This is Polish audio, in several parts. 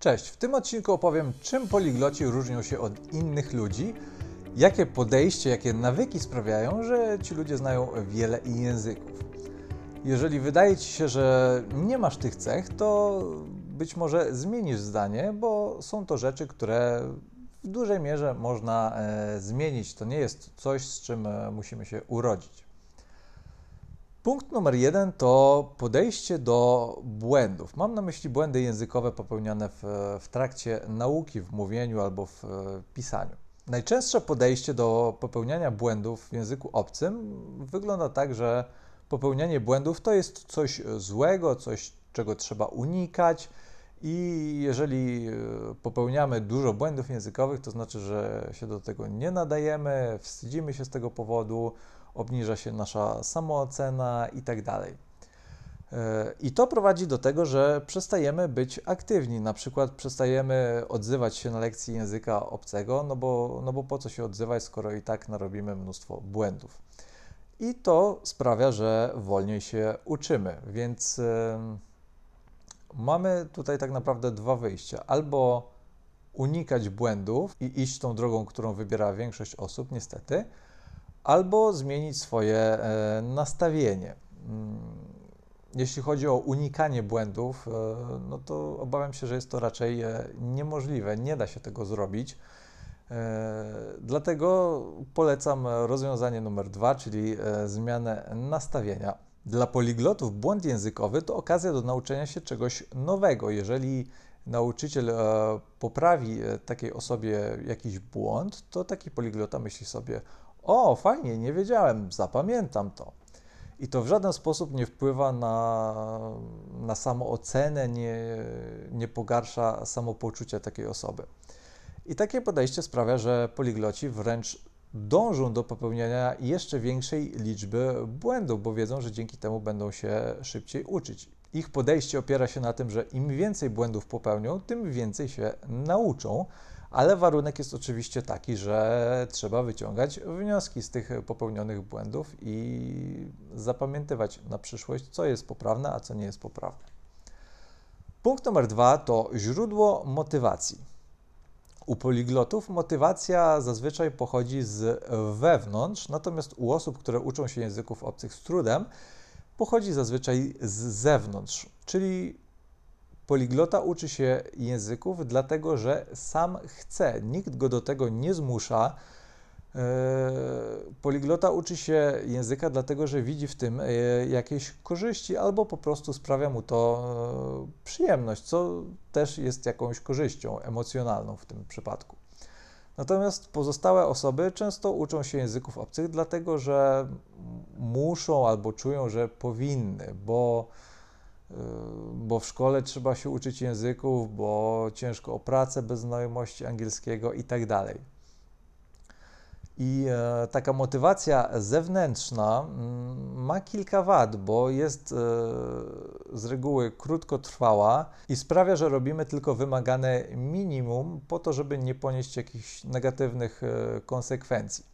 Cześć, w tym odcinku opowiem, czym poligloci różnią się od innych ludzi, jakie podejście, jakie nawyki sprawiają, że ci ludzie znają wiele języków. Jeżeli wydaje ci się, że nie masz tych cech, to być może zmienisz zdanie, bo są to rzeczy, które w dużej mierze można e, zmienić. To nie jest coś, z czym e, musimy się urodzić. Punkt numer jeden to podejście do błędów. Mam na myśli błędy językowe popełniane w, w trakcie nauki, w mówieniu albo w pisaniu. Najczęstsze podejście do popełniania błędów w języku obcym wygląda tak, że popełnianie błędów to jest coś złego, coś, czego trzeba unikać. I jeżeli e, popełniamy dużo błędów językowych, to znaczy, że się do tego nie nadajemy, wstydzimy się z tego powodu, obniża się nasza samoocena i tak dalej. E, I to prowadzi do tego, że przestajemy być aktywni, na przykład przestajemy odzywać się na lekcji języka obcego, no bo, no bo po co się odzywać, skoro i tak narobimy mnóstwo błędów. I to sprawia, że wolniej się uczymy, więc yy, mamy tutaj tak naprawdę dwa wyjścia. Albo unikać błędów i iść tą drogą, którą wybiera większość osób, niestety, albo zmienić swoje e, nastawienie. Mm, jeśli chodzi o unikanie błędów, e, no to obawiam się, że jest to raczej e, niemożliwe, nie da się tego zrobić. Dlatego polecam rozwiązanie numer dwa, czyli zmianę nastawienia. Dla poliglotów błąd językowy to okazja do nauczenia się czegoś nowego. Jeżeli nauczyciel poprawi takiej osobie jakiś błąd, to taki poliglota myśli sobie: o, fajnie, nie wiedziałem, zapamiętam to. I to w żaden sposób nie wpływa na, na samoocenę, nie, nie pogarsza samopoczucia takiej osoby. I takie podejście sprawia, że poligloci wręcz dążą do popełniania jeszcze większej liczby błędów, bo wiedzą, że dzięki temu będą się szybciej uczyć. Ich podejście opiera się na tym, że im więcej błędów popełnią, tym więcej się nauczą, ale warunek jest oczywiście taki, że trzeba wyciągać wnioski z tych popełnionych błędów i zapamiętywać na przyszłość, co jest poprawne, a co nie jest poprawne. Punkt numer dwa to źródło motywacji. U poliglotów motywacja zazwyczaj pochodzi z wewnątrz, natomiast u osób, które uczą się języków obcych z trudem, pochodzi zazwyczaj z zewnątrz, czyli Poliglota uczy się języków, dlatego że sam chce. Nikt go do tego nie zmusza. E, poliglota uczy się języka, dlatego że widzi w tym e, jakieś korzyści, albo po prostu sprawia mu to e, przyjemność, co też jest jakąś korzyścią emocjonalną w tym przypadku. Natomiast pozostałe osoby często uczą się języków obcych, dlatego że muszą albo czują, że powinny, bo bo w szkole trzeba się uczyć języków, bo ciężko o pracę bez znajomości angielskiego i tak dalej. I e, taka motywacja zewnętrzna mm, ma kilka wad, bo jest e, z reguły krótkotrwała i sprawia, że robimy tylko wymagane minimum po to, żeby nie ponieść jakichś negatywnych e, konsekwencji.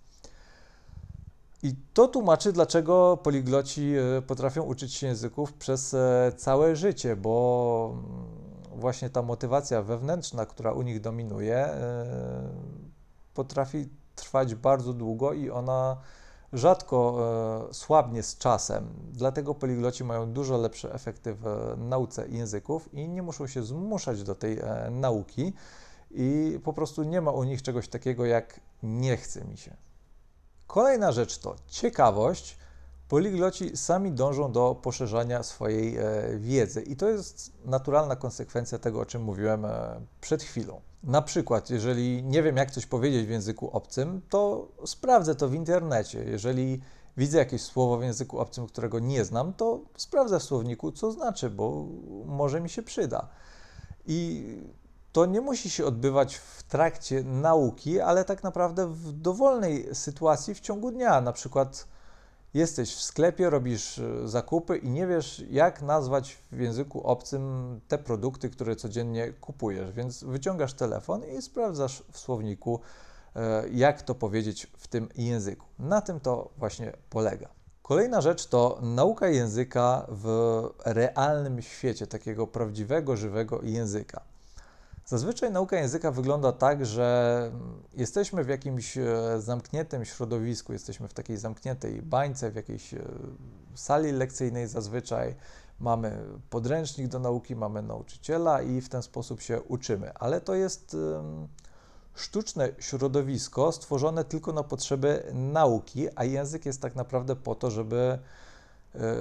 I to tłumaczy, dlaczego poligloci e, potrafią uczyć się języków przez e, całe życie, bo mm, właśnie ta motywacja wewnętrzna, która u nich dominuje, e, potrafi trwać bardzo długo i ona rzadko słabnie z czasem. Dlatego poligloci mają dużo lepsze efekty w nauce języków i nie muszą się zmuszać do tej nauki. I po prostu nie ma u nich czegoś takiego jak nie chce mi się. Kolejna rzecz to ciekawość. Poligloci sami dążą do poszerzania swojej e, wiedzy i to jest naturalna konsekwencja tego, o czym mówiłem e, przed chwilą. Na przykład, jeżeli nie wiem, jak coś powiedzieć w języku obcym, to sprawdzę to w internecie. Jeżeli widzę jakieś słowo w języku obcym, którego nie znam, to sprawdzę w słowniku, co znaczy, bo może mi się przyda. I to nie musi się odbywać w trakcie nauki, ale tak naprawdę w dowolnej sytuacji w ciągu dnia. Na przykład jesteś w sklepie, robisz e, zakupy i nie wiesz, jak nazwać w języku obcym te produkty, które codziennie kupujesz, więc wyciągasz telefon i sprawdzasz w słowniku, e, jak to powiedzieć w tym języku. Na tym to właśnie polega. Kolejna rzecz to nauka języka w realnym świecie, takiego prawdziwego, żywego języka. Zazwyczaj nauka języka wygląda tak, że jesteśmy w jakimś e, zamkniętym środowisku, jesteśmy w takiej zamkniętej bańce, w jakiejś e, sali lekcyjnej zazwyczaj. Mamy podręcznik do nauki, mamy nauczyciela i w ten sposób się uczymy, ale to jest sztuczne środowisko stworzone tylko na potrzeby nauki, a język jest tak naprawdę po to, żeby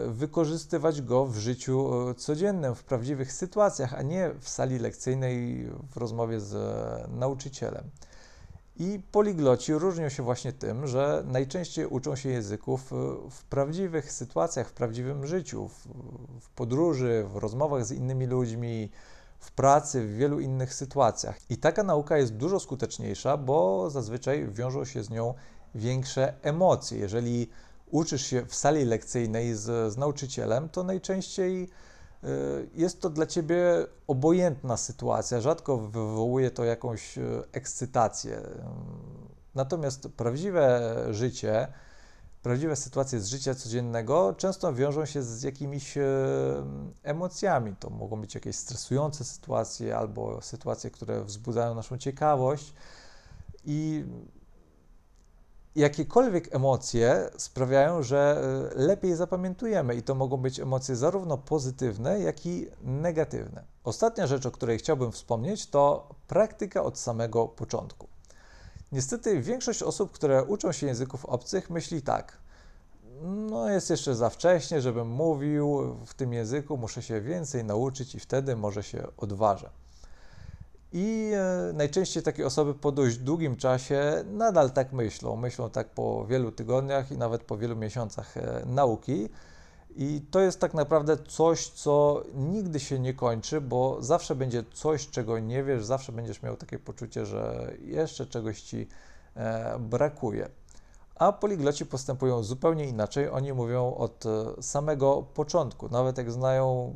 wykorzystywać go w życiu e, codziennym, w prawdziwych sytuacjach, a nie w sali lekcyjnej w rozmowie z e, nauczycielem. I poligloci różnią się właśnie tym, że najczęściej uczą się języków w prawdziwych sytuacjach, w prawdziwym życiu, w, w podróży, w rozmowach z innymi ludźmi, w pracy, w wielu innych sytuacjach. I taka nauka jest dużo skuteczniejsza, bo zazwyczaj wiążą się z nią większe emocje. Jeżeli uczysz się w sali lekcyjnej z, z nauczycielem, to najczęściej y, jest to dla ciebie obojętna sytuacja, rzadko wywołuje to jakąś y, ekscytację. Natomiast prawdziwe życie, prawdziwe sytuacje z życia codziennego często wiążą się z jakimiś y, emocjami. To mogą być jakieś stresujące sytuacje albo sytuacje, które wzbudzają naszą ciekawość. I jakiekolwiek emocje sprawiają, że y, lepiej zapamiętujemy i to mogą być emocje zarówno pozytywne, jak i negatywne. Ostatnia rzecz, o której chciałbym wspomnieć, to praktyka od samego początku. Niestety większość osób, które uczą się języków obcych, myśli tak. No, jest jeszcze za wcześnie, żebym mówił w tym języku, muszę się więcej nauczyć i wtedy może się odważę. I e, najczęściej takie osoby po dość długim czasie nadal tak myślą. Myślą tak po wielu tygodniach i nawet po wielu miesiącach e, nauki. I to jest tak naprawdę coś, co nigdy się nie kończy, bo zawsze będzie coś, czego nie wiesz, zawsze będziesz miał takie poczucie, że jeszcze czegoś ci e, brakuje. A poligloci postępują zupełnie inaczej. Oni mówią od samego początku. Nawet jak znają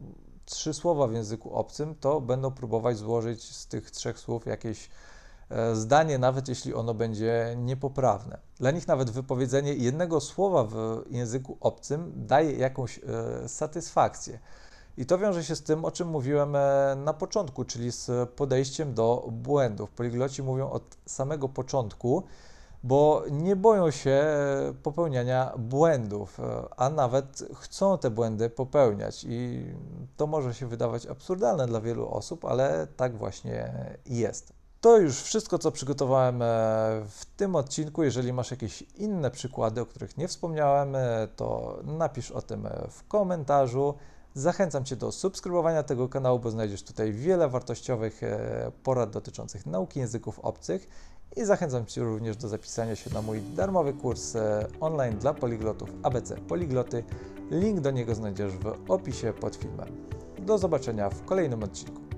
trzy słowa w języku obcym, to będą próbować złożyć z tych trzech słów jakieś e, zdanie, nawet jeśli ono będzie niepoprawne. Dla nich nawet wypowiedzenie jednego słowa w języku obcym daje jakąś e, satysfakcję. I to wiąże się z tym, o czym mówiłem e, na początku, czyli z podejściem do błędów. Poligloci mówią od samego początku, bo nie boją się popełniania błędów, a nawet chcą te błędy popełniać. I to może się wydawać absurdalne dla wielu osób, ale tak właśnie jest. To już wszystko, co przygotowałem e, w tym odcinku. Jeżeli masz jakieś inne przykłady, o których nie wspomniałem, e, to napisz o tym e, w komentarzu. Zachęcam Cię do subskrybowania tego kanału, bo znajdziesz tutaj wiele wartościowych porad dotyczących nauki języków obcych i zachęcam Cię również do zapisania się na mój darmowy kurs e, online dla poliglotów ABC Poligloty. Link do niego znajdziesz w opisie pod filmem. Do zobaczenia w kolejnym odcinku.